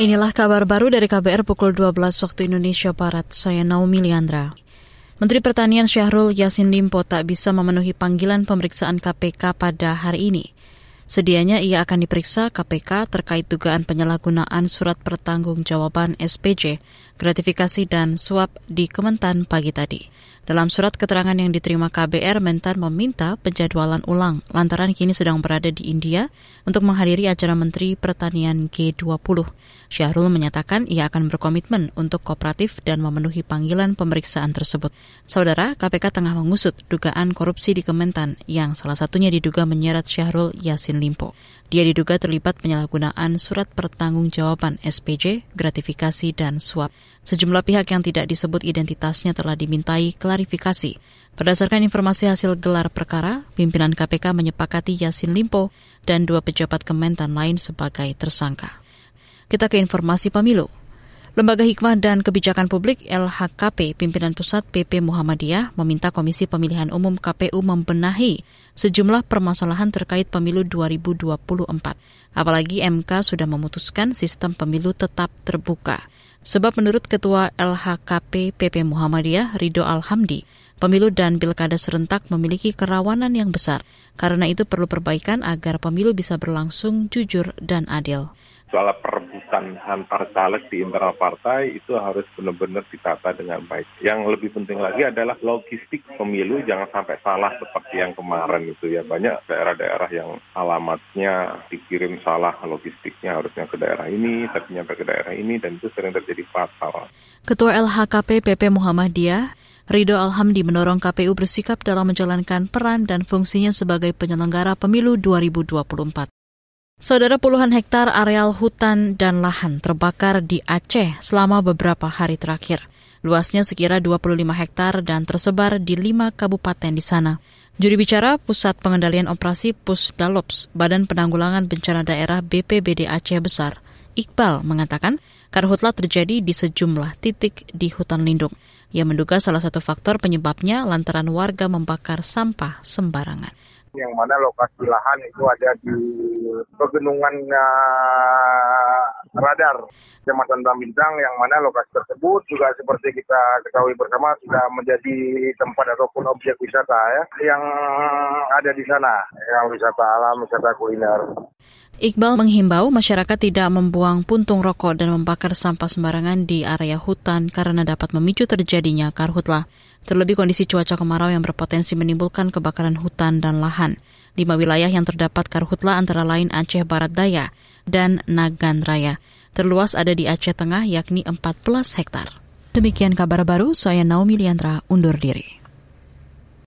Inilah kabar baru dari KBR pukul 12 waktu Indonesia Barat. Saya Naomi Liandra. Menteri Pertanian Syahrul Yasin Limpo tak bisa memenuhi panggilan pemeriksaan KPK pada hari ini. Sedianya ia akan diperiksa KPK terkait dugaan penyalahgunaan surat pertanggungjawaban SPJ, gratifikasi dan suap di Kementan pagi tadi. Dalam surat keterangan yang diterima KBR, Mentan meminta penjadwalan ulang lantaran kini sedang berada di India untuk menghadiri acara Menteri Pertanian G20. Syahrul menyatakan ia akan berkomitmen untuk kooperatif dan memenuhi panggilan pemeriksaan tersebut. Saudara, KPK tengah mengusut dugaan korupsi di Kementan yang salah satunya diduga menyeret Syahrul Yasin Limpo. Dia diduga terlibat penyalahgunaan surat pertanggungjawaban SPJ, gratifikasi, dan suap. Sejumlah pihak yang tidak disebut identitasnya telah dimintai klarifikasi. Berdasarkan informasi hasil gelar perkara, pimpinan KPK menyepakati Yasin Limpo dan dua pejabat Kementan lain sebagai tersangka. Kita ke informasi pemilu. Lembaga Hikmah dan Kebijakan Publik LHKP pimpinan pusat PP Muhammadiyah meminta Komisi Pemilihan Umum KPU membenahi sejumlah permasalahan terkait pemilu 2024. Apalagi MK sudah memutuskan sistem pemilu tetap terbuka. Sebab menurut Ketua LHKP PP Muhammadiyah Ridho Alhamdi, pemilu dan pilkada serentak memiliki kerawanan yang besar. Karena itu perlu perbaikan agar pemilu bisa berlangsung jujur dan adil soal perebutan antar caleg di internal partai itu harus benar-benar ditata dengan baik. Yang lebih penting lagi adalah logistik pemilu jangan sampai salah seperti yang kemarin itu ya. Banyak daerah-daerah yang alamatnya dikirim salah logistiknya harusnya ke daerah ini, tapi nyampe ke daerah ini dan itu sering terjadi fatal. Ketua LHKP PP Muhammadiyah Ridho Alhamdi mendorong KPU bersikap dalam menjalankan peran dan fungsinya sebagai penyelenggara pemilu 2024. Saudara puluhan hektar areal hutan dan lahan terbakar di Aceh selama beberapa hari terakhir. Luasnya sekira 25 hektar dan tersebar di lima kabupaten di sana. Juri bicara Pusat Pengendalian Operasi Pusdalops, Badan Penanggulangan Bencana Daerah BPBD Aceh Besar, Iqbal mengatakan karhutlah terjadi di sejumlah titik di hutan lindung. Ia menduga salah satu faktor penyebabnya lantaran warga membakar sampah sembarangan yang mana lokasi lahan itu ada di pegunungan uh, radar Kecamatan Bintang yang mana lokasi tersebut juga seperti kita ketahui bersama sudah menjadi tempat ataupun objek wisata ya yang ada di sana yang wisata alam, wisata kuliner. Iqbal menghimbau masyarakat tidak membuang puntung rokok dan membakar sampah sembarangan di area hutan karena dapat memicu terjadinya karhutlah. Terlebih kondisi cuaca kemarau yang berpotensi menimbulkan kebakaran hutan dan lahan. Lima wilayah yang terdapat karhutla antara lain Aceh Barat Daya dan Nagan Raya. Terluas ada di Aceh Tengah yakni 14 hektar. Demikian kabar baru, saya Naomi Liandra undur diri.